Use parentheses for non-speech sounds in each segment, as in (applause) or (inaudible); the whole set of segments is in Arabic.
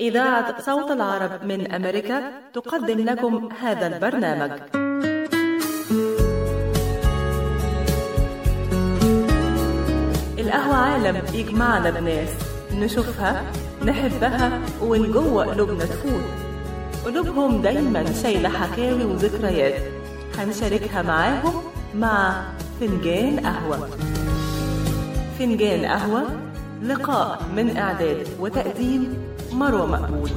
إذاعة صوت العرب من أمريكا تقدم لكم هذا البرنامج. القهوة عالم يجمعنا بناس نشوفها نحبها ومن جوه قلوبنا تفوت. قلوبهم دايما شايلة حكاوي وذكريات. هنشاركها معاهم مع فنجان قهوة. فنجان قهوة لقاء من إعداد وتقديم مروة مقبول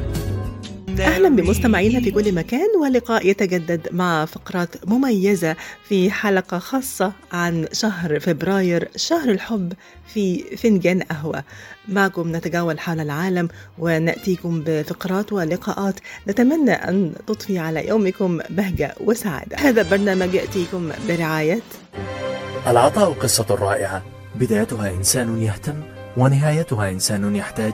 أهلا بمستمعينا في كل مكان ولقاء يتجدد مع فقرات مميزة في حلقة خاصة عن شهر فبراير شهر الحب في فنجان قهوة. معكم نتجول حول العالم ونأتيكم بفقرات ولقاءات نتمنى أن تضفي على يومكم بهجة وسعادة. هذا البرنامج يأتيكم برعاية العطاء قصة رائعة بدايتها إنسان يهتم ونهايتها إنسان يحتاج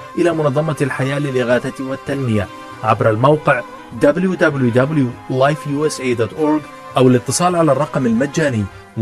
إلى منظمة الحياة للإغاثة والتنمية عبر الموقع www.lifeusa.org أو الاتصال على الرقم المجاني 1-800-827-3543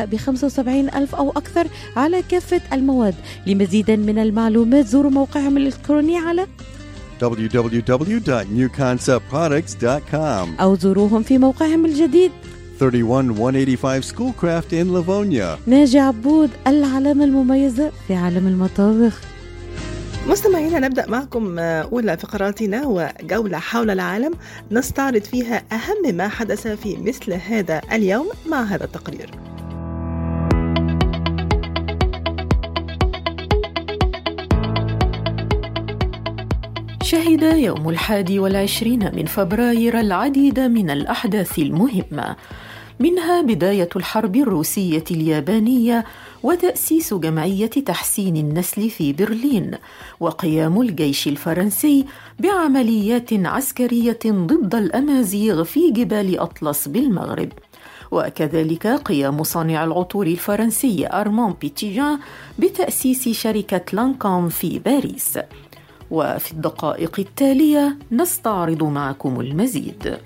الشراء ب 75 ألف أو أكثر على كافة المواد. لمزيد من المعلومات زوروا موقعهم الإلكتروني على www.newconceptproducts.com أو زوروهم في موقعهم الجديد. 31185 Schoolcraft in Livonia. ناجي عبود العلامة المميزة في عالم المطابخ. مستمعينا نبدأ معكم أولى فقراتنا وجولة حول العالم. نستعرض فيها أهم ما حدث في مثل هذا اليوم مع هذا التقرير. شهد يوم الحادي والعشرين من فبراير العديد من الأحداث المهمة. منها بداية الحرب الروسية اليابانية وتأسيس جمعية تحسين النسل في برلين وقيام الجيش الفرنسي بعمليات عسكرية ضد الأمازيغ في جبال أطلس بالمغرب. وكذلك قيام صانع العطور الفرنسي أرمون بيتيجان بتأسيس شركة لانكوم في باريس. وفي الدقائق التالية نستعرض معكم المزيد.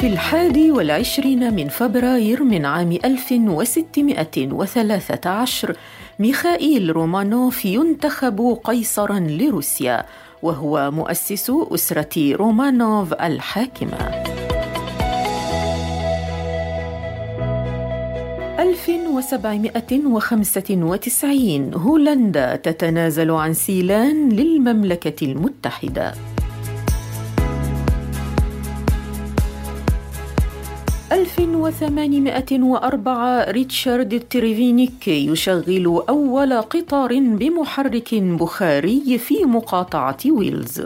في الحادي والعشرين من فبراير من عام 1613 ميخائيل رومانوف ينتخب قيصرا لروسيا وهو مؤسس أسرة رومانوف الحاكمة. 1795 هولندا تتنازل عن سيلان للمملكة المتحدة 1804 ريتشارد تريفينيك يشغل أول قطار بمحرك بخاري في مقاطعة ويلز.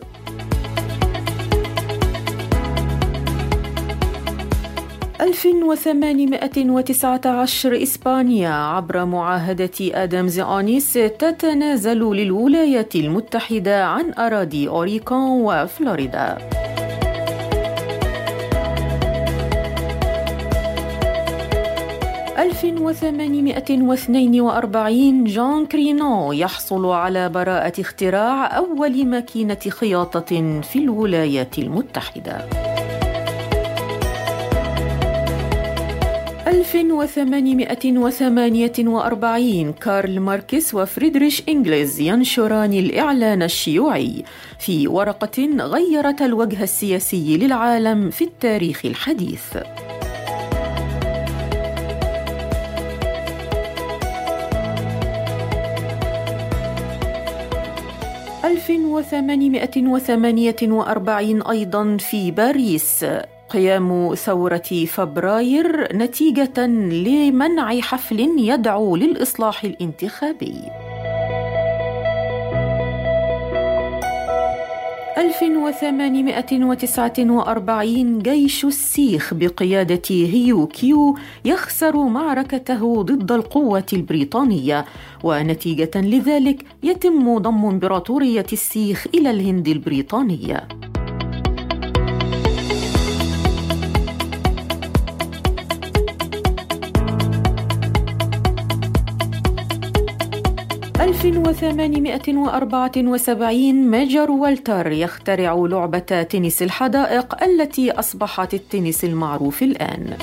ألف وثمانمائة وتسعة عشر إسبانيا عبر معاهدة آدمز أونيس تتنازل للولايات المتحدة عن أراضي أوريغون وفلوريدا. 1842 جون كرينو يحصل على براءة اختراع أول ماكينة خياطة في الولايات المتحدة. 1848 كارل ماركس وفريدريش إنجلز ينشران الإعلان الشيوعي في ورقة غيرت الوجه السياسي للعالم في التاريخ الحديث. 1848 أيضا في باريس قيام ثورة فبراير نتيجة لمنع حفل يدعو للإصلاح الانتخابي. 1849 جيش السيخ بقيادة هيو كيو يخسر معركته ضد القوة البريطانية ونتيجة لذلك يتم ضم إمبراطورية السيخ إلى الهند البريطانية. 1874 ميجر والتر يخترع لعبة تنس الحدائق التي أصبحت التنس المعروف الآن.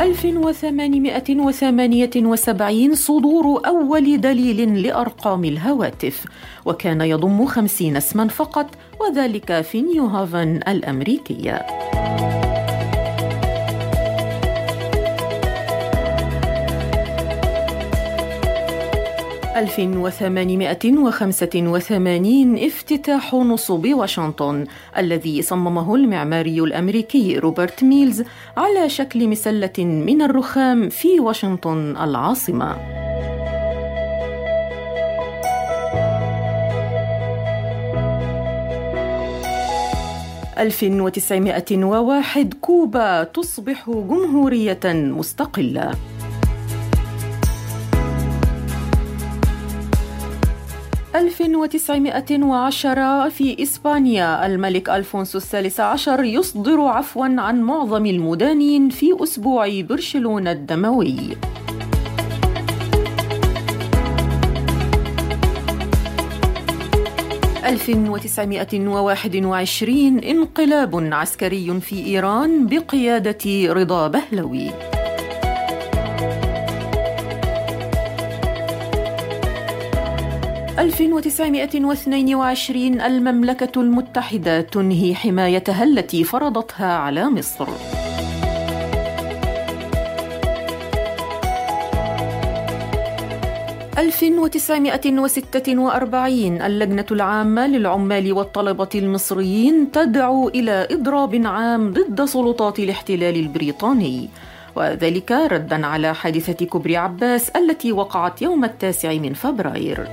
ألف وثمانمائة وثمانية وسبعين صدور أول دليل لأرقام الهواتف وكان يضم خمسين اسما فقط وذلك في نيوهافن الأمريكية 1885 افتتاح نصب واشنطن الذي صممه المعماري الأمريكي روبرت ميلز على شكل مسلة من الرخام في واشنطن العاصمة. 1901 كوبا تصبح جمهورية مستقلة. 1910 في إسبانيا. الملك ألفونسو الثالث عشر يصدر عفوا عن معظم المدانين في أسبوع برشلونة الدموي. 1921 انقلاب عسكري في إيران بقيادة رضا بهلوي. 1922 المملكة المتحدة تنهي حمايتها التي فرضتها على مصر. ألف وتسعمائة وستة وأربعين اللجنة العامة للعمال والطلبة المصريين تدعو إلى إضراب عام ضد سلطات الاحتلال البريطاني وذلك ردا على حادثة كبري عباس التي وقعت يوم التاسع من فبراير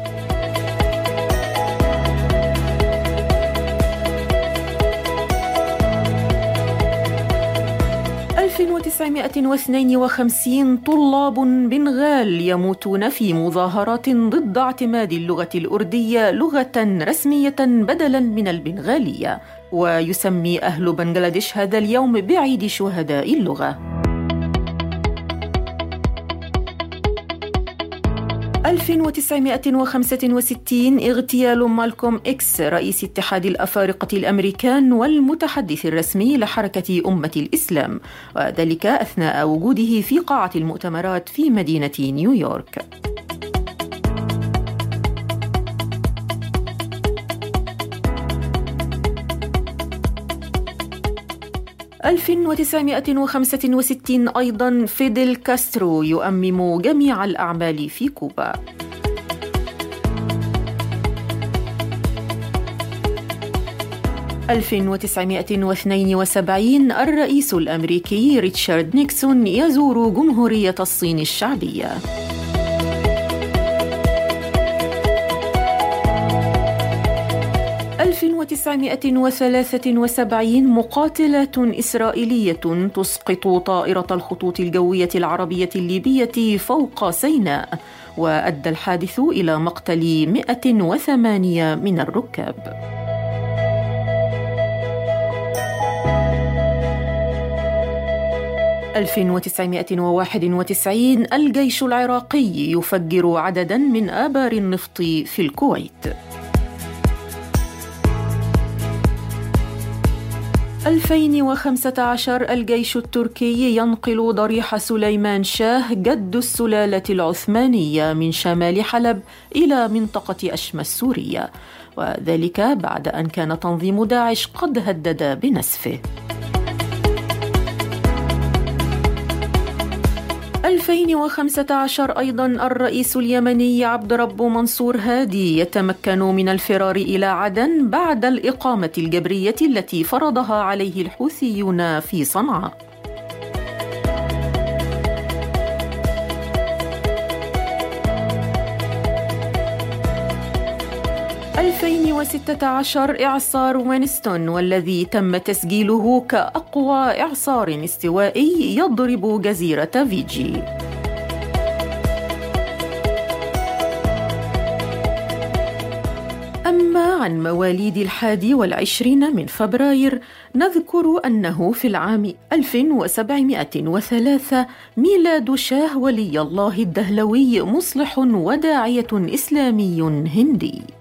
1952 طلاب بنغال يموتون في مظاهرات ضد اعتماد اللغة الأردية لغة رسمية بدلا من البنغالية ويسمي أهل بنغلاديش هذا اليوم بعيد شهداء اللغة. 1965 اغتيال مالكوم إكس رئيس اتحاد الأفارقة الأمريكان والمتحدث الرسمي لحركة أمة الإسلام وذلك أثناء وجوده في قاعة المؤتمرات في مدينة نيويورك. 1965 أيضا فيدل كاسترو يؤمم جميع الأعمال في كوبا. 1972 الرئيس الأمريكي ريتشارد نيكسون يزور جمهورية الصين الشعبية. 1973 مقاتلات إسرائيلية تسقط طائرة الخطوط الجوية العربية الليبية فوق سيناء وأدى الحادث إلى مقتل 108 من الركاب. ألف وتسعمائة وواحد وتسعين الجيش العراقي يفجر عددا من آبار النفط في الكويت 2015 الجيش التركي ينقل ضريح سليمان شاه جد السلالة العثمانية من شمال حلب إلى منطقة أشمى السورية وذلك بعد أن كان تنظيم داعش قد هدد بنسفه. 2015 أيضا الرئيس اليمني عبد رب منصور هادي يتمكن من الفرار إلى عدن بعد الإقامة الجبرية التي فرضها عليه الحوثيون في صنعاء. 2016 إعصار وينستون والذي تم تسجيله كأقوى إعصار استوائي يضرب جزيرة فيجي. أما عن مواليد الحادي والعشرين من فبراير نذكر أنه في العام 1703 ميلاد شاه ولي الله الدهلوي مصلح وداعية إسلامي هندي.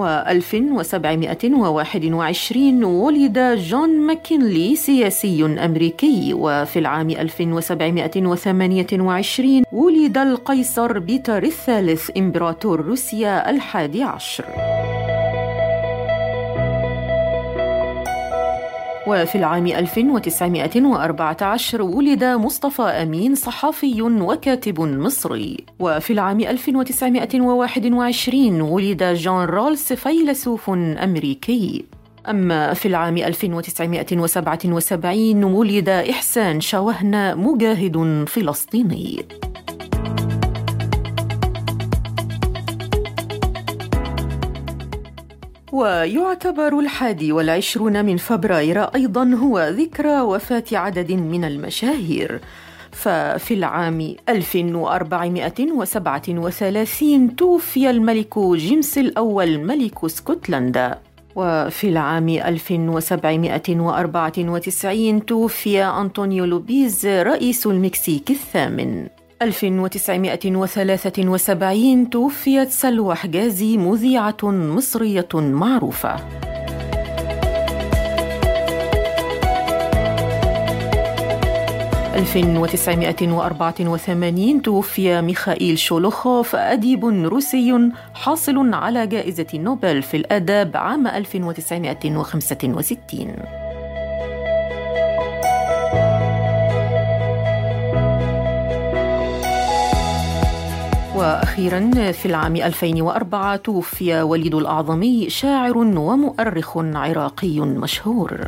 و1721 ولد جون ماكينلي سياسي أمريكي. وفي العام 1728 ولد القيصر بيتر الثالث إمبراطور روسيا الحادي عشر. وفي العام 1914 ولد مصطفى أمين صحفي وكاتب مصري. وفي العام 1921 ولد جون رولس فيلسوف أمريكي. أما في العام 1977 ولد إحسان شوهنا مجاهد فلسطيني. ويعتبر الحادي والعشرون من فبراير أيضا هو ذكرى وفاة عدد من المشاهير. ففي العام 1437 توفي الملك جيمس الأول ملك اسكتلندا. وفي العام 1794 توفي أنطونيو لوبيز رئيس المكسيك الثامن. 1973 توفيت سلوى حجازي مذيعة مصرية معروفة. ألف وتسعمائة وأربعة وثمانين توفي ميخائيل شولوخوف أديب روسي حاصل على جائزة نوبل في الآداب عام 1965 وأخيرا في العام 2004 توفي وليد الأعظمي شاعر ومؤرخ عراقي مشهور.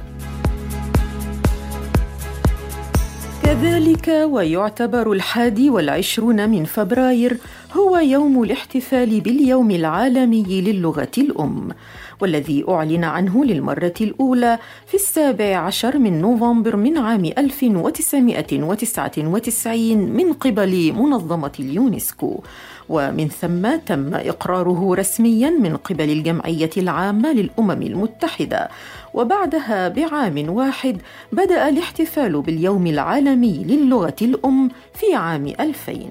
كذلك ويعتبر الحادي والعشرون من فبراير هو يوم الاحتفال باليوم العالمي للغة الأم. والذي أعلن عنه للمرة الأولى في السابع عشر من نوفمبر من عام 1999 من قبل منظمة اليونسكو. ومن ثم تم إقراره رسميا من قبل الجمعية العامة للأمم المتحدة. وبعدها بعام واحد بدأ الاحتفال باليوم العالمي للغة الأم في عام 2000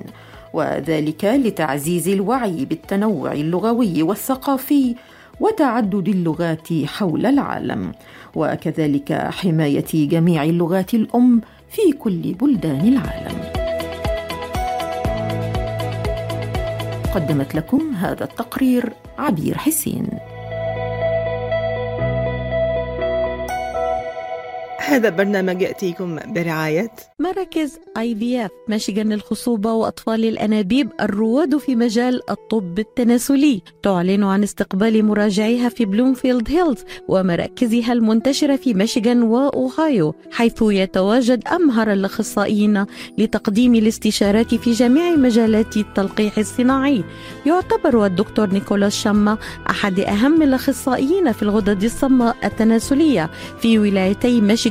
وذلك لتعزيز الوعي بالتنوع اللغوي والثقافي وتعدد اللغات حول العالم وكذلك حماية جميع اللغات الأم في كل بلدان العالم. قدمت لكم هذا التقرير عبير حسين. هذا البرنامج يأتيكم برعاية مراكز IVF مشيغان للخصوبة وأطفال الأنابيب الرواد في مجال الطب التناسلي. تعلن عن استقبال مراجعيها في بلومفيلد هيلز ومراكزها المنتشرة في ميشيغان وأوهايو حيث يتواجد أمهر الأخصائيين لتقديم الاستشارات في جميع مجالات التلقيح الصناعي. يعتبر الدكتور نيكولاس شمة أحد أهم الأخصائيين في الغدد الصماء التناسلية في ولايتي ميشيغان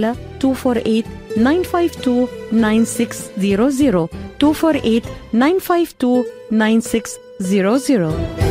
248 952 9600 248 952 9600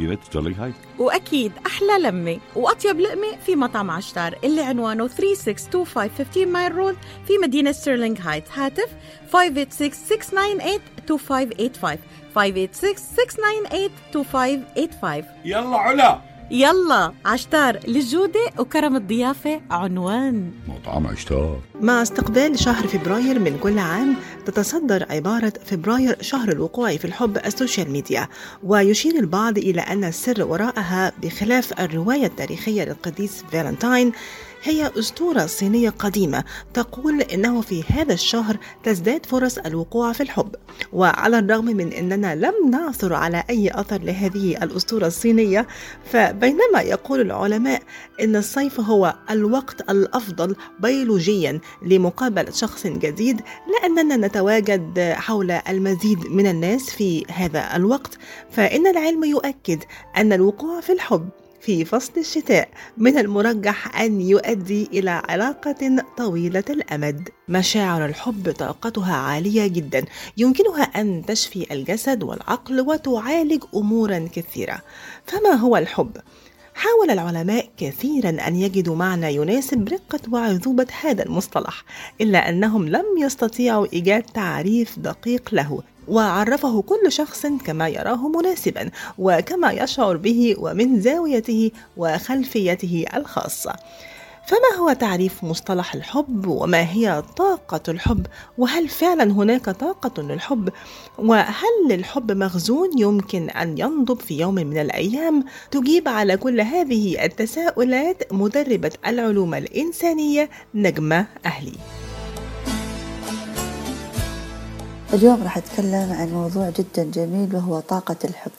مدينة ستيرلينغ هايت وأكيد أحلى لمة وأطيب لقمة في مطعم عشتار اللي عنوانه 3625 15 Mile Road في مدينة ستيرلينغ هايت هاتف 586-698-2585 586-698-2585 يلا علا. يلا عشتار للجودة وكرم الضيافة عنوان. مطعم عشتار. مع استقبال شهر فبراير من كل عام تتصدر عبارة فبراير شهر الوقوع في الحب ال social media. ويشير البعض إلى أن السر وراءها بخلاف الرواية التاريخية للقديس فالنتاين هي أسطورة صينية قديمة تقول إنه في هذا الشهر تزداد فرص الوقوع في الحب. وعلى الرغم من أننا لم نعثر على أي أثر لهذه الأسطورة الصينية فبينما يقول العلماء إن الصيف هو الوقت الأفضل بيولوجيا لمقابلة شخص جديد لأننا نتواجد حول المزيد من الناس في هذا الوقت. فإن العلم يؤكد أن الوقوع في الحب في فصل الشتاء من المرجح أن يؤدي إلى علاقة طويلة الأمد. مشاعر الحب طاقتها عالية جدا، يمكنها أن تشفي الجسد والعقل وتعالج أمورا كثيرة. فما هو الحب؟ حاول العلماء كثيرا أن يجدوا معنى يناسب رقة وعذوبة هذا المصطلح إلا أنهم لم يستطيعوا إيجاد تعريف دقيق له وعرفه كل شخص كما يراه مناسبا وكما يشعر به ومن زاويته وخلفيته الخاصة. فما هو تعريف مصطلح الحب وما هي طاقة الحب؟ وهل فعلا هناك طاقة للحب؟ وهل الحب مخزون يمكن أن ينضب في يوم من الأيام؟ تجيب على كل هذه التساؤلات مدربة العلوم الإنسانية نجمة أهلي. اليوم راح أتكلم عن موضوع جدا جميل وهو طاقة الحب.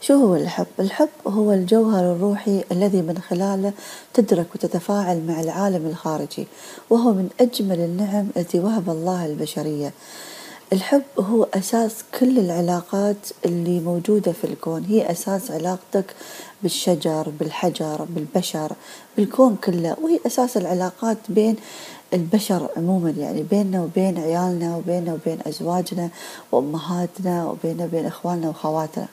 شو هو الحب؟ الحب هو الجوهر الروحي الذي من خلاله تدرك وتتفاعل مع العالم الخارجي وهو من أجمل النعم التي وهب الله البشرية. الحب هو أساس كل العلاقات اللي موجودة في الكون. هي أساس علاقتك بالشجر بالحجر بالبشر بالكون كله. وهي أساس العلاقات بين البشر عموما يعني بيننا وبين عيالنا وبيننا وبين أزواجنا وأمهاتنا وبيننا وبين إخواننا وخواتنا.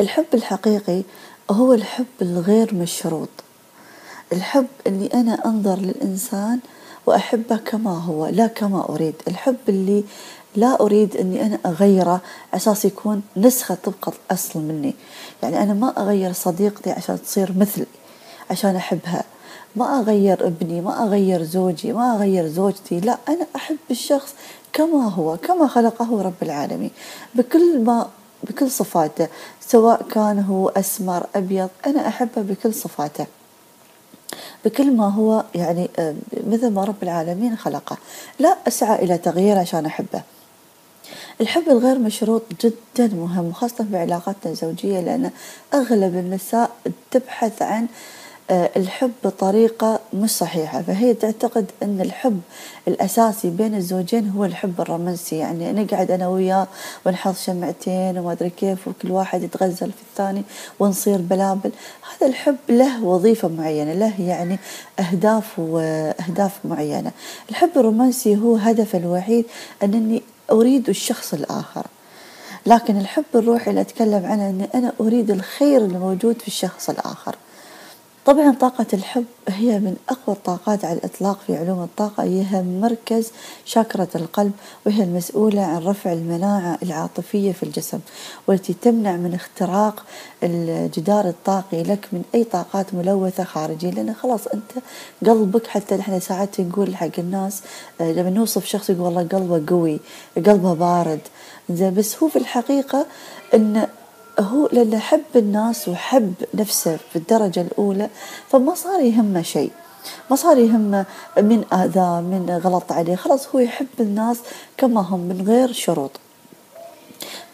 الحب الحقيقي هو الحب الغير مشروط. الحب اللي أنا أنظر للإنسان وأحبه كما هو لا كما أريد. الحب اللي لا أريد أني أنا أغيره أساس يكون نسخة طبق الأصل مني. يعني أنا ما أغير صديقتي عشان تصير مثلي عشان أحبها. ما أغير ابني ما أغير زوجي ما أغير زوجتي لا أنا أحب الشخص كما هو كما خلقه رب العالمين. بكل ما بكل صفاته سواء كان هو أسمر أبيض أنا أحبه بكل صفاته. بكل ما هو يعني مثل ما رب العالمين خلقه. لا أسعى إلى تغيير عشان أحبه. الحب الغير مشروط جدا مهم خاصة في علاقاتنا الزوجية لأن أغلب النساء تبحث عن الحب بطريقة مش صحيحة. فهي تعتقد أن الحب الأساسي بين الزوجين هو الحب الرومانسي. يعني نقعد أنا وياه ونحط شمعتين وما أدري كيف وكل واحد يتغزل في الثاني ونصير بلابل. هذا الحب له وظيفة معينة له يعني أهداف وأهداف معينة. الحب الرومانسي هو هدف الوحيد أنني أريد الشخص الآخر. لكن الحب الروحي اللي أتكلم عنه أني أنا أريد الخير الموجود في الشخص الآخر. طبعا طاقة الحب هي من أقوى الطاقات على الإطلاق في علوم الطاقة. هي مركز شاكرة القلب وهي المسؤولة عن رفع المناعة العاطفية في الجسم والتي تمنع من اختراق الجدار الطاقي لك من أي طاقات ملوثة خارجية. لأن خلاص أنت قلبك حتى نحن ساعات نقول حق الناس آه، لما نوصف شخص يقول والله قلبه قوي قلبه بارد. زين بس هو في الحقيقة أن هو لأنه حب الناس وحب نفسه في الدرجة الأولى فما صار يهمه شيء. ما صار يهمه من آذاه من غلط عليه. خلاص هو يحب الناس كما هم من غير شروط.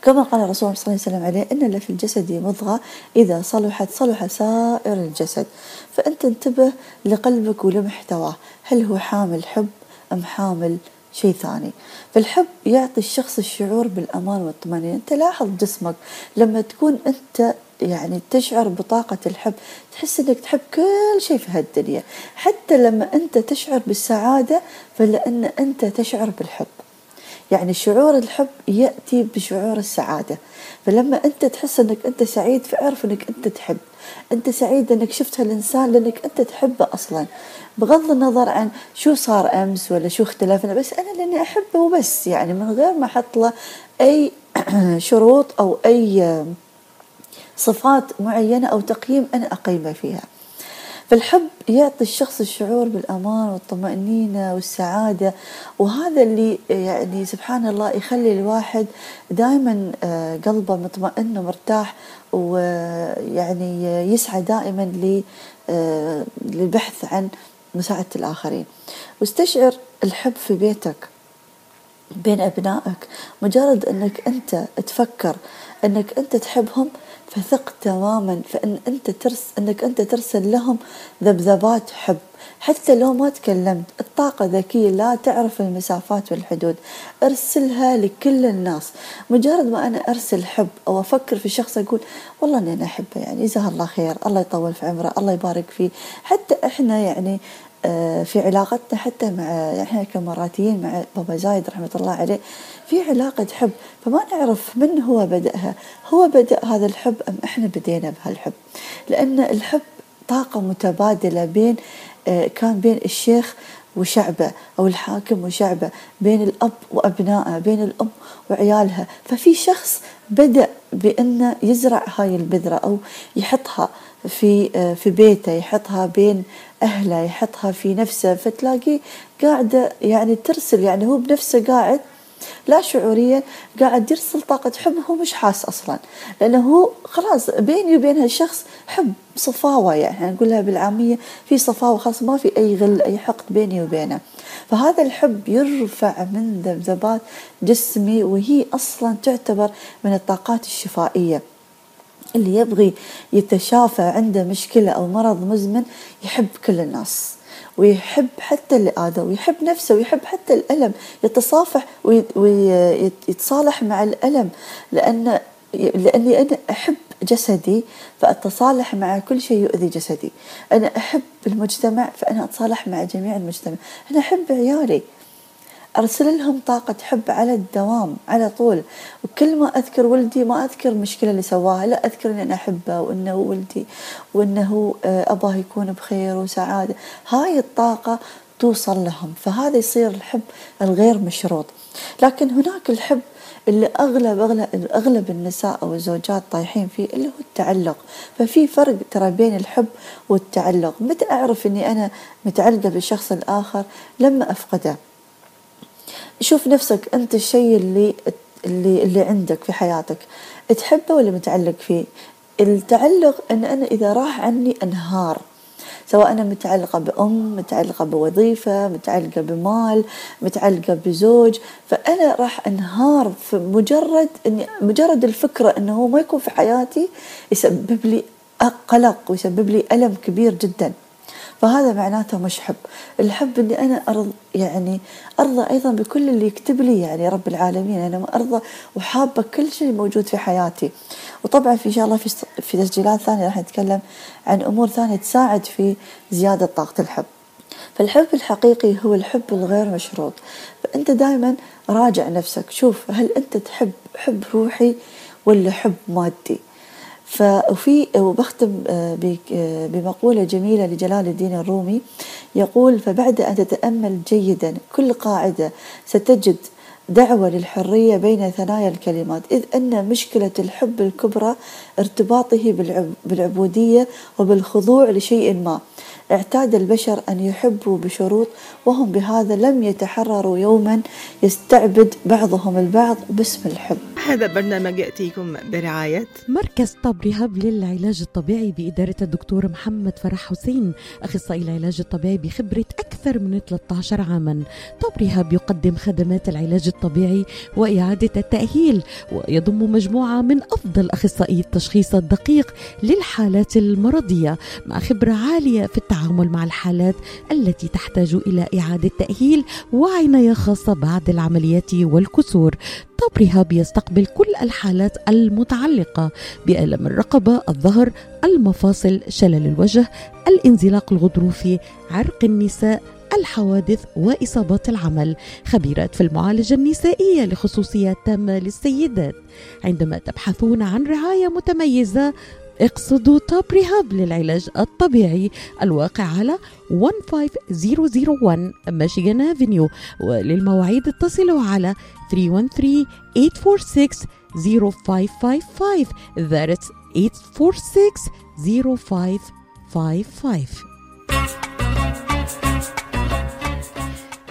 كما قال الرسول صلى الله عليه وسلم عليه إن في الجسد مضغة إذا صلحت صلح سائر الجسد. فأنت انتبه لقلبك ولمحتواه. هل هو حامل حب أم حامل شيء ثاني. فالحب يعطي الشخص الشعور بالأمان والطمأنينة. أنت لاحظ جسمك لما تكون أنت يعني تشعر بطاقة الحب تحس إنك تحب كل شيء في هالدنيا. حتى لما أنت تشعر بالسعادة فلأن أنت تشعر بالحب. يعني شعور الحب يأتي بشعور السعادة. فلما أنت تحس أنك أنت سعيد فاعرف أنك أنت تحب. أنت سعيد أنك شفت هالإنسان لأنك أنت تحبه أصلا. بغض النظر عن شو صار أمس ولا شو اختلفنا بس أنا لأني أحبه وبس يعني من غير ما أحط له أي (clears throat) شروط أو أي صفات معينة أو تقييم أنا أقيمه فيها. فالحب يعطي الشخص الشعور بالأمان والطمأنينة والسعادة وهذا اللي يعني سبحان الله يخلي الواحد دائما آه، قلبه مطمئن ومرتاح ويعني يسعى دائما آه، للبحث عن مساعدة الآخرين. واستشعر الحب في بيتك بين أبنائك. مجرد أنك أنت تفكر أنك أنت تحبهم فثق تماما فإن أنت ترس أنك أنت ترسل لهم ذبذبات حب. حتى لو ما تكلمت الطاقة ذكية لا تعرف المسافات والحدود. أرسلها لكل الناس. مجرد ما أنا أرسل حب أو أفكر في شخص أقول والله أني أنا أحبه يعني جزاه الله خير الله يطول في عمره الله يبارك فيه. حتى إحنا يعني في علاقتنا حتى مع إحنا كمراتيين مع بابا زايد رحمة الله عليه في علاقة حب فما نعرف من هو بدأها هو بدأ هذا الحب أم إحنا بدينا بهالحب؟ لأن الحب طاقة متبادلة بين آه، كان بين الشيخ وشعبه أو الحاكم وشعبه بين الأب وأبنائه بين الأم وعيالها. ففي شخص بدأ بأنه يزرع هاي البذرة أو يحطها في آه، في بيته يحطها بين أهله يحطها في نفسه فتلاقيه قاعدة يعني ترسل يعني هو بنفسه قاعد لا شعوريا قاعد يرسل طاقة حب هو مش حاس أصلا. لأنه هو خلاص بيني وبين هالشخص حب صفاوة يعني نقولها بالعامية في صفاوة خلاص ما في أي غل أي حقد بيني وبينه. فهذا الحب يرفع من ذبذبات جسمي وهي أصلا تعتبر من الطاقات الشفائية. اللي يبغي يتشافى عنده مشكلة أو مرض مزمن يحب كل الناس ويحب حتى اللي آذى ويحب نفسه ويحب حتى الألم يتصافح ويتصالح مع الألم. لأن لأني أنا أحب جسدي فأتصالح مع كل شيء يؤذي جسدي. أنا أحب المجتمع فأنا أتصالح مع جميع المجتمع. أنا أحب عيالي أرسل لهم طاقة حب على الدوام على طول. وكل ما أذكر ولدي ما أذكر المشكلة اللي سواها لا أذكر أن أنا أحبه وأنه ولدي وأنه أباه يكون بخير وسعادة. هاي الطاقة توصل لهم فهذا يصير الحب الغير مشروط. لكن هناك الحب اللي أغلب أغلب, أغلب النساء أو الزوجات طايحين فيه اللي هو التعلق. ففي فرق ترى بين الحب والتعلق. متى أعرف أني أنا متعلقة بالشخص الآخر لما أفقده. شوف نفسك أنت الشيء اللي اللي اللي عندك في حياتك تحبه ولا متعلق فيه؟ التعلق أن أنا إذا راح عني أنهار سواء أنا متعلقة بأم متعلقة بوظيفة متعلقة بمال متعلقة بزوج فأنا راح أنهار في مجرد أني مجرد الفكرة أنه هو ما يكون في حياتي يسبب لي قلق ويسبب لي ألم كبير جدا. فهذا معناته مش حب. الحب إني أنا أرض يعني أرضى أيضا بكل اللي يكتب لي يعني رب العالمين. أنا ارضى وحابة كل شيء موجود في حياتي. وطبعا في إن شاء الله في في تسجيلات ثانية راح نتكلم عن أمور ثانية تساعد في زيادة طاقة الحب. فالحب الحقيقي هو الحب الغير مشروط. فأنت دائما راجع نفسك. شوف هل أنت تحب حب روحي ولا حب مادي؟ ففي وبختم آه، آه، بمقولة جميلة لجلال الدين الرومي يقول فبعد أن تتأمل جيدا كل قاعدة ستجد دعوة للحرية بين ثنايا الكلمات إذ أن مشكلة الحب الكبرى ارتباطه بالعبودية وبالخضوع لشيء ما. اعتاد البشر أن يحبوا بشروط وهم بهذا لم يتحرروا يوما. يستعبد بعضهم البعض باسم الحب. هذا برنامج يأتيكم برعاية مركز طب رهاب للعلاج الطبيعي بإدارة الدكتور محمد فرح حسين. أخصائي العلاج الطبيعي بخبرة أكثر من 13 عاما. طب رهاب يقدم خدمات العلاج الطبيعي وإعادة التأهيل ويضم مجموعة من أفضل أخصائي التشخيص الدقيق للحالات المرضية مع خبرة عالية في التعامل. مع الحالات التي تحتاج إلى إعادة تأهيل وعناية خاصة بعد العمليات والكسور. طب رهاب يستقبل كل الحالات المتعلقة بألم الرقبة، الظهر، المفاصل، شلل الوجه، الانزلاق الغضروفي، عرق النساء، الحوادث وإصابات العمل. خبيرات في المعالجة النسائية لخصوصيات تامه للسيدات. عندما تبحثون عن رعاية متميزة اقصدوا توب ريهاب للعلاج الطبيعي الواقع على 15001 ميشيغان افنيو وللمواعيد اتصلوا على 313 846 0555 that's 846 0555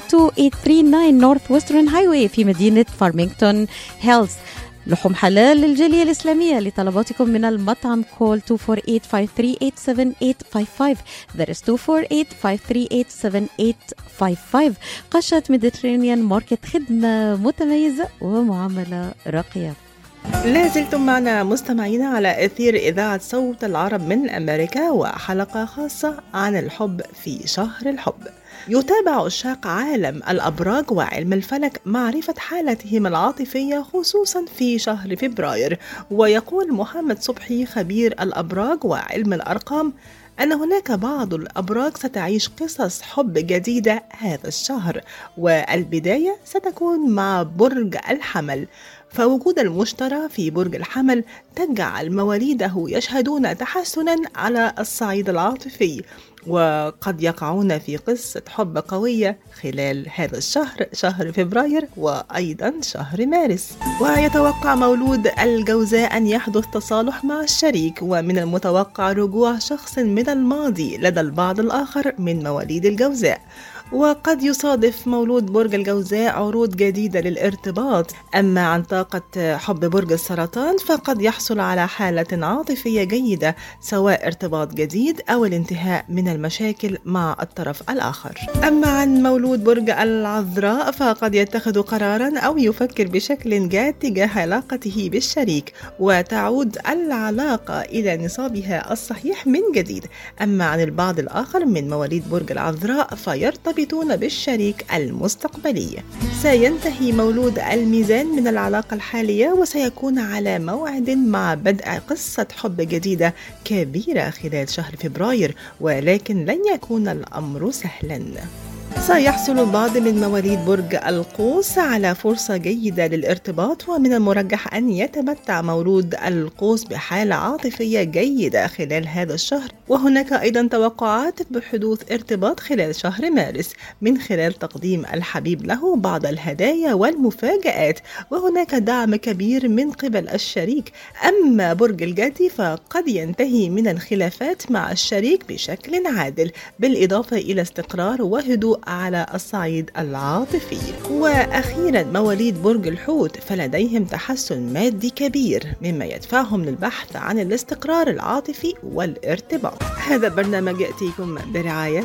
32839 Northwestern Highway في مدينة فارمينغتون هيلز لحوم حلال للجالية الإسلامية لطلباتكم من المطعم call 248-538-7855 that is 248-538-7855 قشات Mediterranean Market خدمة متميزة ومعاملة راقية. لازلتم معنا مستمعينا على أثير إذاعة صوت العرب من أمريكا وحلقة خاصة عن الحب في شهر الحب. يتابع عشاق عالم الأبراج وعلم الفلك معرفة حالتهم العاطفية خصوصا في شهر فبراير. ويقول محمد صبحي خبير الأبراج وعلم الأرقام أن هناك بعض الأبراج ستعيش قصص حب جديدة هذا الشهر والبداية ستكون مع برج الحمل. فوجود المشترى في برج الحمل تجعل مواليده يشهدون تحسنا على الصعيد العاطفي وقد يقعون في قصة حب قوية خلال هذا الشهر شهر فبراير وأيضا شهر مارس. ويتوقع مولود الجوزاء أن يحدث تصالح مع الشريك ومن المتوقع رجوع شخص من الماضي لدى البعض الآخر من مواليد الجوزاء. وقد يصادف مولود برج الجوزاء عروض جديدة للارتباط. أما عن طاقة حب برج السرطان فقد يحصل على حالة عاطفية جيدة سواء ارتباط جديد أو الانتهاء من المشاكل مع الطرف الآخر. أما عن مولود برج العذراء فقد يتخذ قرارا أو يفكر بشكل جاد تجاه علاقته بالشريك وتعود العلاقة إلى نصابها الصحيح من جديد. أما عن البعض الآخر من مواليد برج العذراء فيرتبط يرتبطون بالشريك المستقبلي. سينتهي مولود الميزان من العلاقة الحالية وسيكون على موعد مع بدء قصة حب جديدة كبيرة خلال شهر فبراير ولكن لن يكون الأمر سهلاً. سيحصل البعض من مواليد برج القوس على فرصة جيدة للارتباط ومن المرجح أن يتمتع مولود القوس بحالة عاطفية جيدة خلال هذا الشهر. وهناك أيضا توقعات بحدوث ارتباط خلال شهر مارس من خلال تقديم الحبيب له بعض الهدايا والمفاجآت. وهناك دعم كبير من قبل الشريك. أما برج الجدي فقد ينتهي من الخلافات مع الشريك بشكل عادل بالإضافة إلى استقرار وهدوء على الصعيد العاطفي. وأخيرا مواليد برج الحوت فلديهم تحسن مادي كبير مما يدفعهم للبحث عن الاستقرار العاطفي والارتباط. هذا برنامج يأتيكم برعاية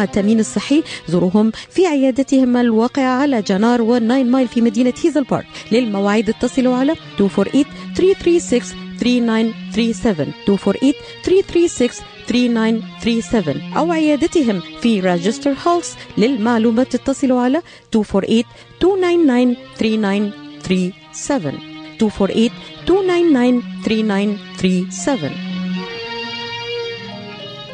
التأمين الصحي. زوروهم في عيادتهم الواقعة على جنار والناين مايل في مدينة هيزل بارك. للمواعيد اتصلوا على 248 336 3937 248 336 3937 أو عيادتهم في راجستر هولس للمعلومات اتصلوا على 248 299 3937 248 299 3937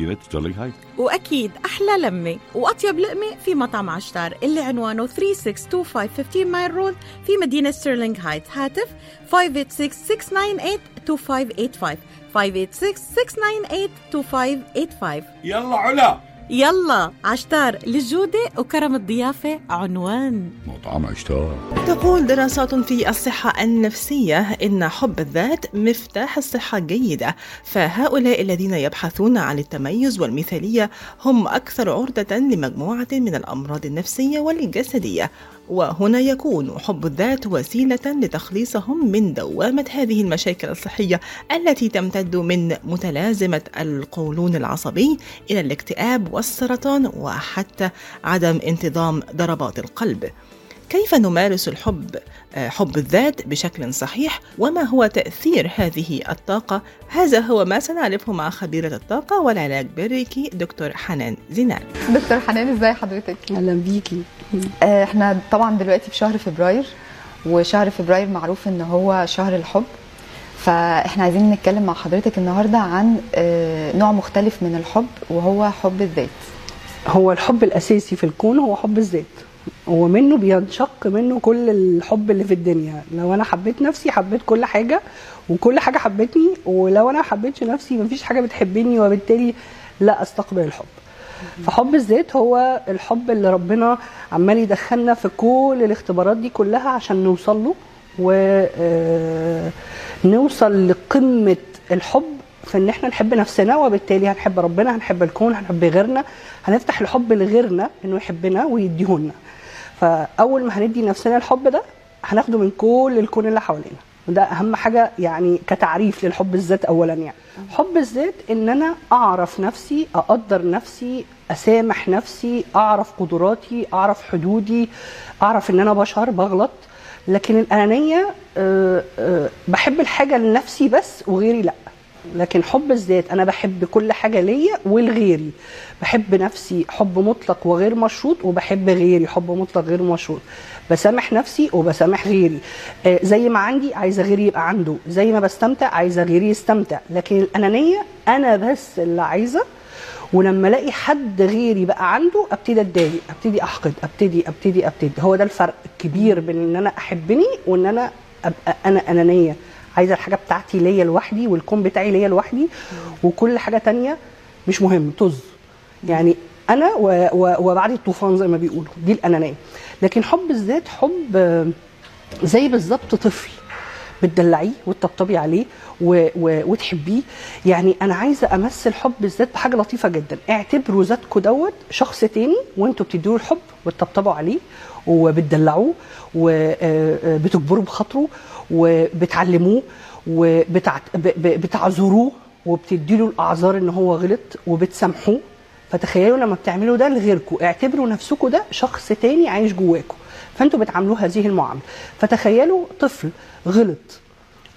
مدينة ستيرلينغ هايت وأكيد أحلى لمة وأطيب لقمة في مطعم عشتار اللي عنوانه 3625 15 Mile Road في مدينة ستيرلينغ هايت. هاتف 586-698-2585 586-698-2585 يلا علا. يلا عشتار للجودة وكرم الضيافة عنوان. مطعم عشتار. تقول دراسات في الصحة النفسية إن حب الذات مفتاح الصحة الجيدة، فهؤلاء الذين يبحثون عن التميز والمثالية هم أكثر عرضة لمجموعة من الأمراض النفسية والجسدية، وهنا يكون حب الذات وسيلة لتخليصهم من دوامة هذه المشاكل الصحية التي تمتد من متلازمة القولون العصبي إلى الاكتئاب والسرطان وحتى عدم انتظام ضربات القلب. كيف نمارس الحب؟ آه، حب الذات بشكل صحيح وما هو تأثير هذه الطاقة؟ هذا هو ما سنعرفه مع خبيرة الطاقة والعلاج بالريكي دكتور حنان زينال. دكتور حنان إزاي حضرتك؟ أهلا بيكي. آه، إحنا طبعا دلوقتي في شهر فبراير وشهر فبراير معروف إن هو شهر الحب. فإحنا عايزين نتكلم مع حضرتك النهارده عن آه، نوع مختلف من الحب وهو حب الذات. هو الحب الأساسي في الكون هو حب الذات. ومنه بينشق منه كل الحب اللي في الدنيا. لو أنا حبيت نفسي حبيت كل حاجة وكل حاجة حبتني ولو أنا ما حبيتش نفسي مفيش حاجة بتحبني وبالتالي لا أستقبل الحب. فحب الذات هو الحب اللي ربنا عمال يدخلنا في كل الاختبارات دي كلها عشان نوصل له ونوصل لقمة الحب في إن إحنا نحب نفسنا وبالتالي هنحب ربنا هنحب الكون هنحب غيرنا هنفتح الحب لغيرنا إنه يحبنا ويديهولنا. فأول ما هندي نفسنا الحب ده هناخده من كل الكون اللي حوالينا. وده أهم حاجة يعني كتعريف للحب الذات اولا يعني. حب الذات إن أنا أعرف نفسي أقدر نفسي أسامح نفسي أعرف قدراتي أعرف حدودي أعرف إن أنا بشر بغلط. لكن الأنانية أه أه بحب الحاجة لنفسي بس وغيري لأ. لكن حب الذات أنا بحب كل حاجة ليا ولغيري بحب نفسي حب مطلق وغير مشروط وبحب غيري حب مطلق غير مشروط. بسامح نفسي وبسامح غيري. آه زي ما عندي عايزه غيري يبقى عنده. زي ما بستمتع عايزه غيري يستمتع. لكن الأنانية أنا بس اللي عايزة. ولما ألاقي حد غيري بقى عنده أبتدي أتضايق أبتدي أحقد أبتدي أبتدي أبتدي. هو ده الفرق الكبير بين إن أنا أحبني وإن أنا أبقى أنا أنانية. عايزة الحاجة بتاعتي ليا لوحدي والكون بتاعي ليا لوحدي وكل حاجة تانية مش مهم طز. يعني أنا وبعد الطوفان زي ما بيقولوا دي الأنانية. لكن حب الذات حب آه، زي بالظبط طفل بتدلعيه وتطبطبي عليه و... و... وتحبيه. يعني أنا عايزة أمثل حب الذات بحاجة لطيفة جدا. اعتبروا ذاتكم دوت شخص تاني وأنتوا بتدوا الحب وتطبطبوا عليه وبتدلعوه وبتجبروا بخاطره وبتعلموه وبتعذروه وبتدي له الأعذار إن هو غلط وبتسامحوه. فتخيلوا لما بتعملوا ده لغيركم اعتبروا نفسكم ده شخص تاني عايش جواكم فأنتوا بتعاملوه هذه المعاملة. فتخيلوا طفل غلط.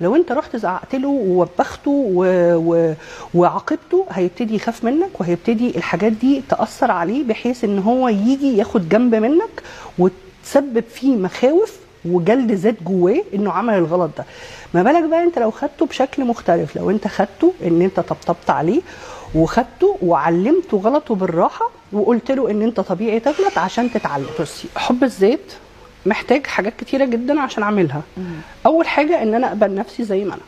لو أنت رحت زعقت له ووبخته و... و... وعاقبته هيبتدي يخاف منك وهيبتدي الحاجات دي تأثر عليه بحيث إن هو يجي ياخد جنب منك وتسبب فيه مخاوف وجلد ذات جواه إنه عمل الغلط ده. ما بالك بقى أنت لو خدته بشكل مختلف لو أنت خدته إن أنت طبطبت عليه وخدته وعلمته غلطه بالراحة وقلت له إن أنت طبيعي تغلط عشان تتعلم. بصي حب الذات محتاج حاجات كتيرة جدا عشان أعملها. أول حاجة إن أنا أقبل نفسي زي ما أنا.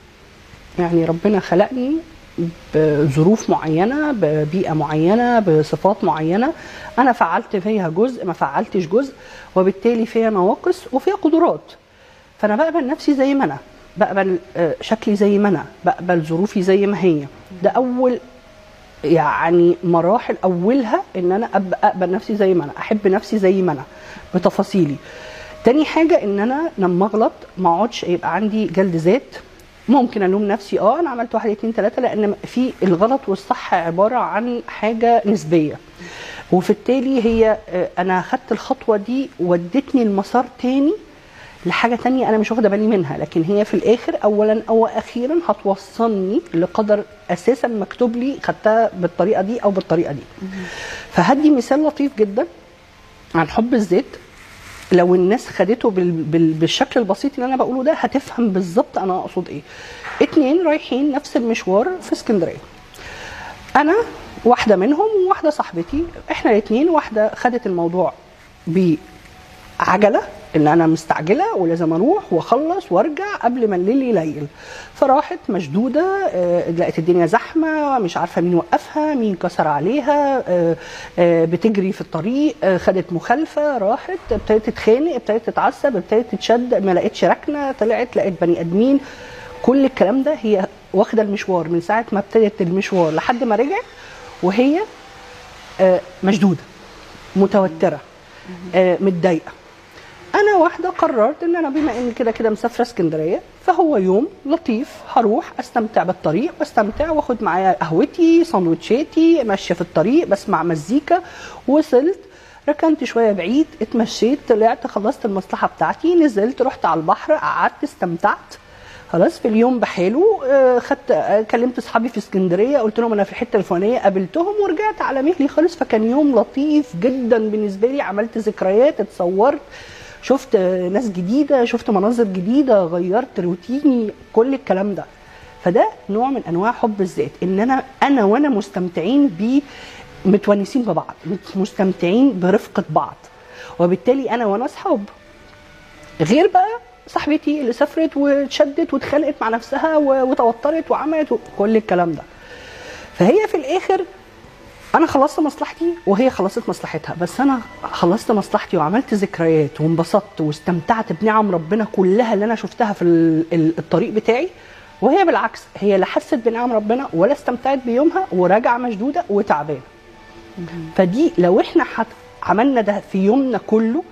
يعني ربنا خلقني بظروف معينة ببيئة معينة بصفات معينة. أنا فعلت فيها جزء ما فعلتش جزء وبالتالي فيها نواقص وفيها قدرات. فأنا بقبل نفسي زي ما أنا بقبل آه، شكلي زي ما أنا بقبل ظروفي زي ما هي. ده أول يعني مراحل أولها إن أنا أقبل نفسي زي ما أنا أحب نفسي زي ما أنا بتفاصيلي. تاني حاجة إن أنا لما أغلط ما أقعدش يبقى عندي جلد ذات. ممكن ألوم نفسي. آه أنا عملت واحد اتنين تلاتة لأن في الغلط والصح عبارة عن حاجة نسبية. وبالتالي هي آه، أنا خدت الخطوة دي ودتني المسار تاني لحاجة تانية أنا مش واخدة بالي منها. لكن هي في الآخر اولا أو أخيرا هتوصلني لقدر أساسا مكتوب لي خدتها بالطريقة دي أو بالطريقة دي. فهدي مثال لطيف جدا عن حب الذات. لو الناس خدته بال... بال... بالشكل البسيط اللي أنا بقوله ده هتفهم بالظبط أنا أقصد إيه. اتنين رايحين نفس المشوار في اسكندرية. أنا واحدة منهم وواحدة صاحبتي إحنا الاثنين واحدة خدت الموضوع بعجلة إن أنا مستعجلة ولازم أروح وأخلص وأرجع قبل ما الليل يليل. فراحت مشدودة آه، لقت الدنيا زحمة مش عارفة مين وقفها مين كسر عليها آه، آه، بتجري في الطريق خدت مخالفة راحت ابتدت تتخانق ابتدت تتعصب ابتدت تتشد ما لقتش ركنة طلعت لقت بني آدمين. كل الكلام ده هي واخدة المشوار من ساعة ما ابتدت المشوار لحد ما رجعت وهي مشدودة متوترة متضايقة. أنا واحدة قررت إن أنا بما إني كده كده مسافرة اسكندرية فهو يوم لطيف هروح أستمتع بالطريق واستمتع وآخد معايا قهوتي سندوتشاتي ماشيه في الطريق بسمع مزيكا وصلت ركنت شوية بعيد اتمشيت طلعت خلصت المصلحة بتاعتي نزلت رحت على البحر قعدت استمتعت. خلاص في اليوم بحاله آه، خدت آه، كلمت أصحابي في اسكندرية قلت لهم أنا في الحتة الفلانية قابلتهم ورجعت على مهلي خالص. فكان يوم لطيف جدا بالنسبة لي عملت ذكريات اتصورت. شفت ناس جديدة شفت مناظر جديدة غيرت روتيني كل الكلام ده. فده نوع من أنواع حب الذات إن أنا أنا وأنا مستمتعين بيه متونسين ببعض مستمتعين برفقة بعض. وبالتالي أنا وأنا أصحاب. غير بقى صاحبتي اللي سافرت واتشدت واتخانقت مع نفسها وتوترت وعملت كل الكلام ده. فهي في الآخر أنا خلصت مصلحتي وهي خلصت مصلحتها بس أنا خلصت مصلحتي وعملت ذكريات وانبسطت واستمتعت بنعم ربنا كلها اللي أنا شفتها في ال- ال- الطريق بتاعي وهي بالعكس هي لا حست بنعم ربنا ولا استمتعت بيومها وراجعة مشدودة وتعبانة. فدي لو إحنا حت عملنا ده في يومنا كله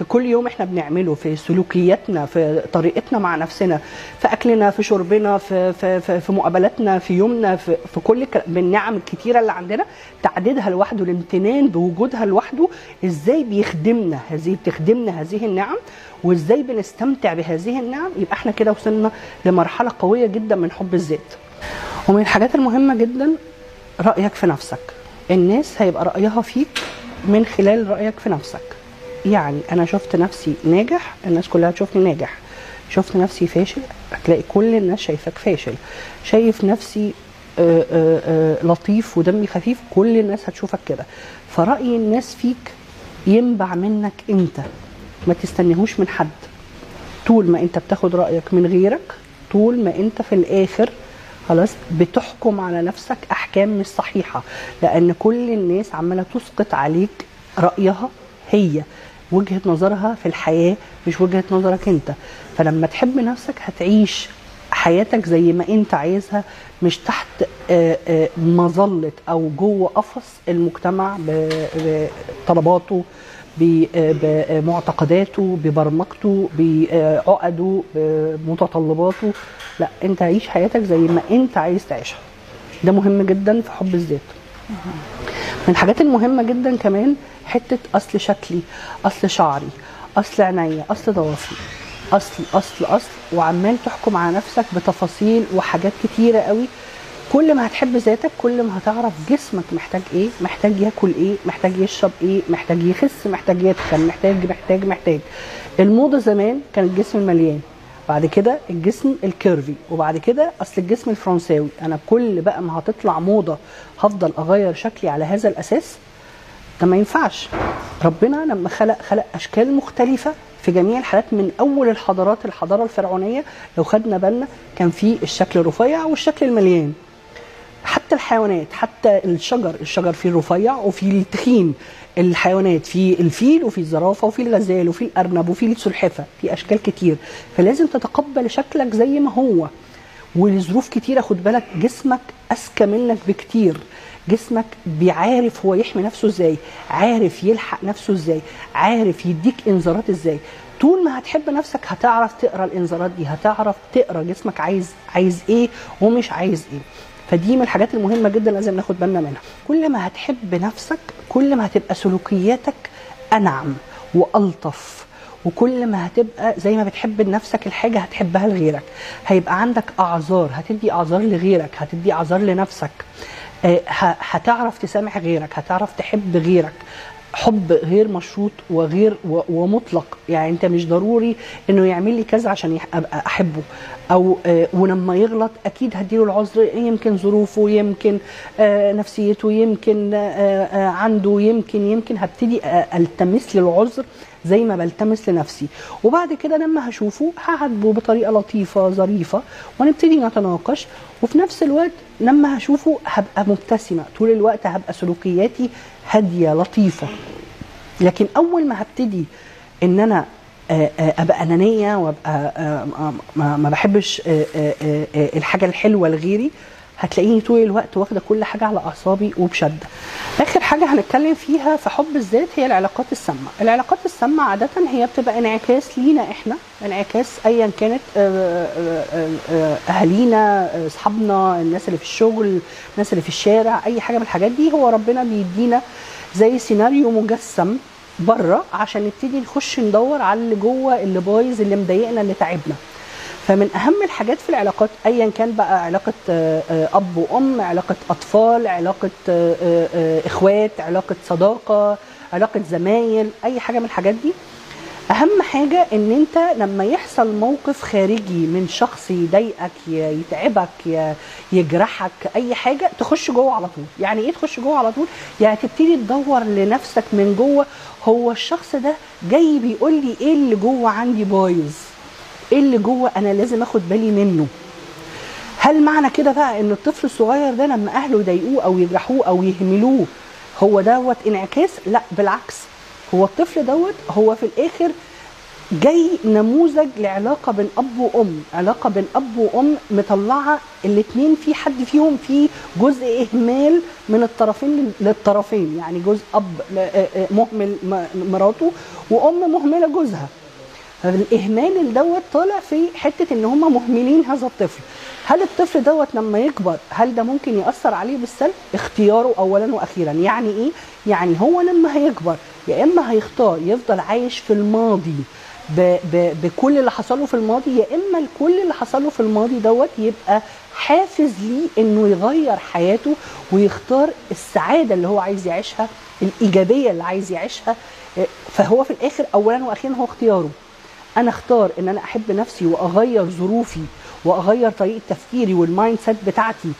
في كل يوم إحنا بنعمله في سلوكياتنا في طريقتنا مع نفسنا في أكلنا في شربنا في في في, في مقابلاتنا في يومنا في, في كل بالنعم الكتيره اللي عندنا. تعديدها لوحده الامتنان بوجودها لوحده. إزاي بيخدمنا هذه بتخدمنا هذه النعم؟ وإزاي بنستمتع بهذه النعم؟ يبقى إحنا كده وصلنا لمرحلة قوية جدا من حب الذات. ومن الحاجات المهمة جدا رأيك في نفسك. الناس هيبقى رأيها فيك من خلال رأيك في نفسك. يعني أنا شفت نفسي ناجح الناس كلها تشوفني ناجح. شفت نفسي فاشل هتلاقي كل الناس شايفاك فاشل. شايف نفسي آه، آه، آه، لطيف ودمي خفيف كل الناس هتشوفك كده. فرأي الناس فيك ينبع منك انت ما تستنيهوش من حد. طول ما أنت بتاخد رأيك من غيرك طول ما أنت في الآخر خلاص بتحكم على نفسك أحكام مش صحيحة. لأن كل الناس عمالة تسقط عليك رأيها هي. وجهة نظرها في الحياة مش وجهة نظرك انت. فلما تحب نفسك هتعيش حياتك زي ما انت عايزها مش تحت آه، آه، مظلة أو جوه قفص المجتمع بطلباته بمعتقداته ببرمجته بعقده بمتطلباته. لا انت عيش حياتك زي ما انت عايز تعيشها. ده مهم جدا في حب الذات. من الحاجات المهمة جدا كمان حتة أصل شكلي أصل شعري أصل عينيا أصل ضوافري. أصل أصل أصل. وعمال تحكم على نفسك بتفاصيل وحاجات كتيرة قوي. كل ما هتحب ذاتك كل ما هتعرف جسمك محتاج إيه محتاج ياكل إيه محتاج يشرب إيه محتاج يخس محتاج يتخن محتاج محتاج محتاج. الموضة زمان كان الجسم المليان. بعد كده الجسم الكيرفي. وبعد كده أصل الجسم الفرنساوي. أنا كل بقى ما هتطلع موضة هفضل أغير شكلي على هذا الأساس ده ما ينفعش. ربنا لما خلق خلق أشكال مختلفة في جميع الحالات من أول الحضارات الحضارة الفرعونية لو خدنا بالنا كان في الشكل الرفيع والشكل المليان. حتى الحيوانات حتى الشجر الشجر فيه الرفيع وفي التخين. الحيوانات في الفيل وفي الزرافة وفي الغزال وفي الأرنب وفي السلحفة في أشكال كتير. فلازم تتقبل شكلك زي ما هو. ولظروف كتيرة خد بالك جسمك أذكى منك بكتير. جسمك بيعرف هو يحمي نفسه إزاي عارف يلحق نفسه إزاي عارف يديك إنذارات إزاي. طول ما هتحب نفسك هتعرف تقرأ الإنذارات دي هتعرف تقرأ جسمك عايز عايز إيه ومش عايز إيه. فدي من الحاجات المهمة جدا لازم ناخد بالنا منها. كل ما هتحب نفسك كل ما هتبقى سلوكياتك أنعم وألطف. وكل ما هتبقى زي ما بتحب لنفسك الحاجة هتحبها لغيرك. هيبقى عندك أعذار هتدي أعذار لغيرك هتدي أعذار لنفسك. آه، هتعرف تسامح غيرك هتعرف تحب غيرك. حب غير مشروط وغير ومطلق. يعني انت مش ضروري انه يعمل لي كذا عشان أبقى أحبه. أو آه، ولما يغلط أكيد هديله العذر. يمكن ظروفه يمكن آه، نفسيته يمكن عنده يمكن يمكن. هبتدي ألتمس له العذر زي ما بلتمس لنفسي. وبعد كده لما هشوفه هعاتبه بطريقة لطيفة ظريفة ونبتدي نتناقش. وفي نفس الوقت لما هشوفه هبقى مبتسمة. طول الوقت هبقى سلوكياتي هادية لطيفة. لكن أول ما هبتدي إن أنا آه، آه، أبقى أنانية وأبقى آه، ما- بحبش الحاجة الحلوة لغيري هتلاقيني طول الوقت واخدة كل حاجة على أعصابي وبشدة. آخر حاجة هنتكلم فيها في حب الذات هي العلاقات السامة، العلاقات السامة عادة هي بتبقى انعكاس لينا إحنا، انعكاس ايا كانت آه، آه، آه، أهالينا، أصحابنا، الناس اللي في الشغل، الناس اللي في الشارع، أي حاجة من الحاجات دي هو ربنا بيدينا زي سيناريو مجسم بره عشان نبتدي نخش ندور على اللي جوه اللي بايظ اللي مضايقنا اللي تعبنا فمن أهم الحاجات في العلاقات ايا كان بقى علاقة آه، آه، أب وأم علاقة أطفال علاقة آه، إخوات علاقة صداقة علاقة زمايل أي حاجة من الحاجات دي. أهم حاجة إن أنت لما يحصل موقف خارجي من شخص يضايقك يتعبك يجرحك أي حاجة تخش جوه على طول. يعني إيه تخش جوه على طول؟ يعني تبتدي تدور لنفسك من جوه هو الشخص ده جاي بيقول لي إيه اللي جوه عندي بايظ؟ إيه اللي جوه أنا لازم آخد بالي منه؟ هل معنى كده بقى إن الطفل الصغير ده لما أهله يضايقوه أو يجرحوه أو يهملوه هو دوت انعكاس؟ لأ بالعكس. هو الطفل دوت هو في الآخر جاي نموذج لعلاقة بين أب وأم. علاقة بين أب وأم مطلعة الاثنين في حد فيهم في جزء إهمال من الطرفين للطرفين يعني جزء أب مهمل م- مراته وأم مهملة جوزها. فالإهمال دوت طالع في حتة إن هم مهملين هذا الطفل. هل الطفل دوت لما يكبر هل ده ممكن يأثر عليه بالسلب؟ اختياره اولا وأخيرا. يعني إيه؟ يعني هو لما هيكبر يا إما هيختار يفضل عايش في الماضي ب ب بكل اللي حصل له في الماضي يا إما كل اللي حصل له في الماضي دوت يبقى حافز ليه إنه يغير حياته ويختار السعادة اللي هو عايز يعيشها الإيجابية اللي عايز يعيشها. فهو في الآخر اولا وأخيرا هو اختياره. أنا أختار إن أنا أحب نفسي وأغير ظروفي وأغير طريقة تفكيري وال mindset بتاعتي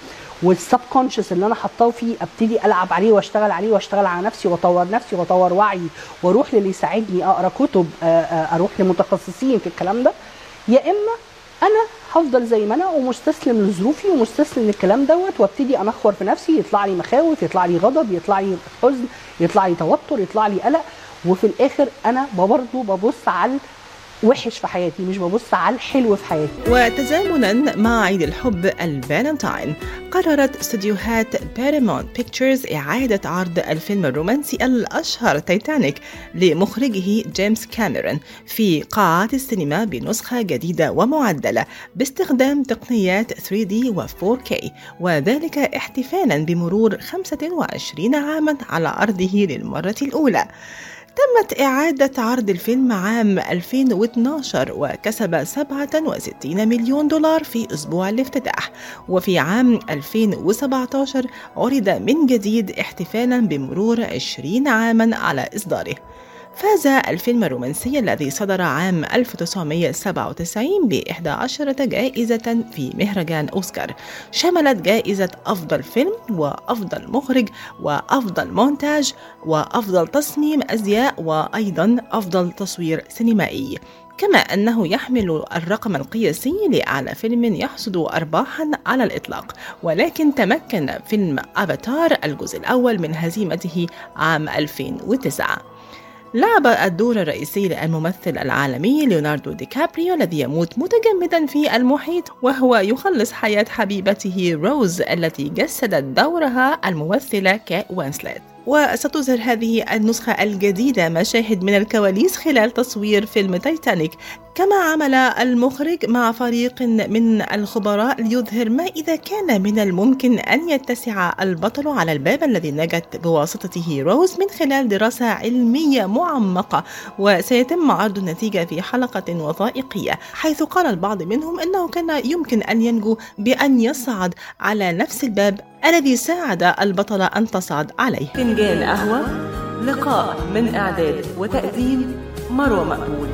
وال subconscious اللي أنا حطاه فيه أبتدي ألعب عليه وأشتغل عليه وأشتغل على نفسي وأطور نفسي وأطور وعي وأروح للي يساعدني أقرأ كتب آه، آه، أروح لمتخصصين في الكلام ده. يا إما أنا هفضل زي ما أنا ومستسلم لظروفي ومستسلم للكلام دوت وأبتدي أنخور في نفسي يطلع لي مخاوف يطلع لي غضب يطلع لي حزن يطلع لي توتر يطلع لي قلق. وفي الآخر أنا برضه ببص على وحش في حياتي مش ببص على الحلو في حياتي. وتزامنا مع عيد الحب الفالنتاين قررت استديوهات بارامونت بيكتشرز إعادة عرض الفيلم الرومانسي الأشهر تايتانيك لمخرجه جيمس كاميرون في قاعات السينما بنسخة جديدة ومعدلة باستخدام تقنيات 3D و 4K وذلك احتفالا بمرور 25 عاما على عرضه للمرة الأولى. تمت إعادة عرض الفيلم عام 2012 وكسب 67 مليون دولار في أسبوع الافتتاح. وفي عام 2017 عرض من جديد احتفالا بمرور 20 عاما على إصداره. فاز الفيلم الرومانسي الذي صدر عام 1997 ب 11 جائزة في مهرجان أوسكار. شملت جائزة أفضل فيلم وأفضل مخرج وأفضل مونتاج وأفضل تصميم أزياء وأيضا أفضل تصوير سينمائي. كما أنه يحمل الرقم القياسي لأعلى فيلم يحصد أرباحا على الإطلاق ولكن تمكن فيلم أفاتار الجزء الأول من هزيمته عام 2009 لعب الدور الرئيسي الممثل العالمي ليوناردو دي كابريو الذي يموت متجمدا في المحيط وهو يخلص حياة حبيبته روز التي جسدت دورها الممثلة كات وينسلت وستظهر هذه النسخة الجديدة مشاهد من الكواليس خلال تصوير فيلم تايتانيك. كما عمل المخرج مع فريق من الخبراء ليظهر ما إذا كان من الممكن أن يتسع البطل على الباب الذي نجت بواسطته روز من خلال دراسة علمية معمقة. وسيتم عرض النتيجة في حلقة وثائقية حيث قال البعض منهم أنه كان يمكن أن ينجو بأن يصعد على نفس الباب الذي ساعد البطلة أن تصعد عليه. فنجان قهوة لقاء من إعداد وتقديم مروة مقبول.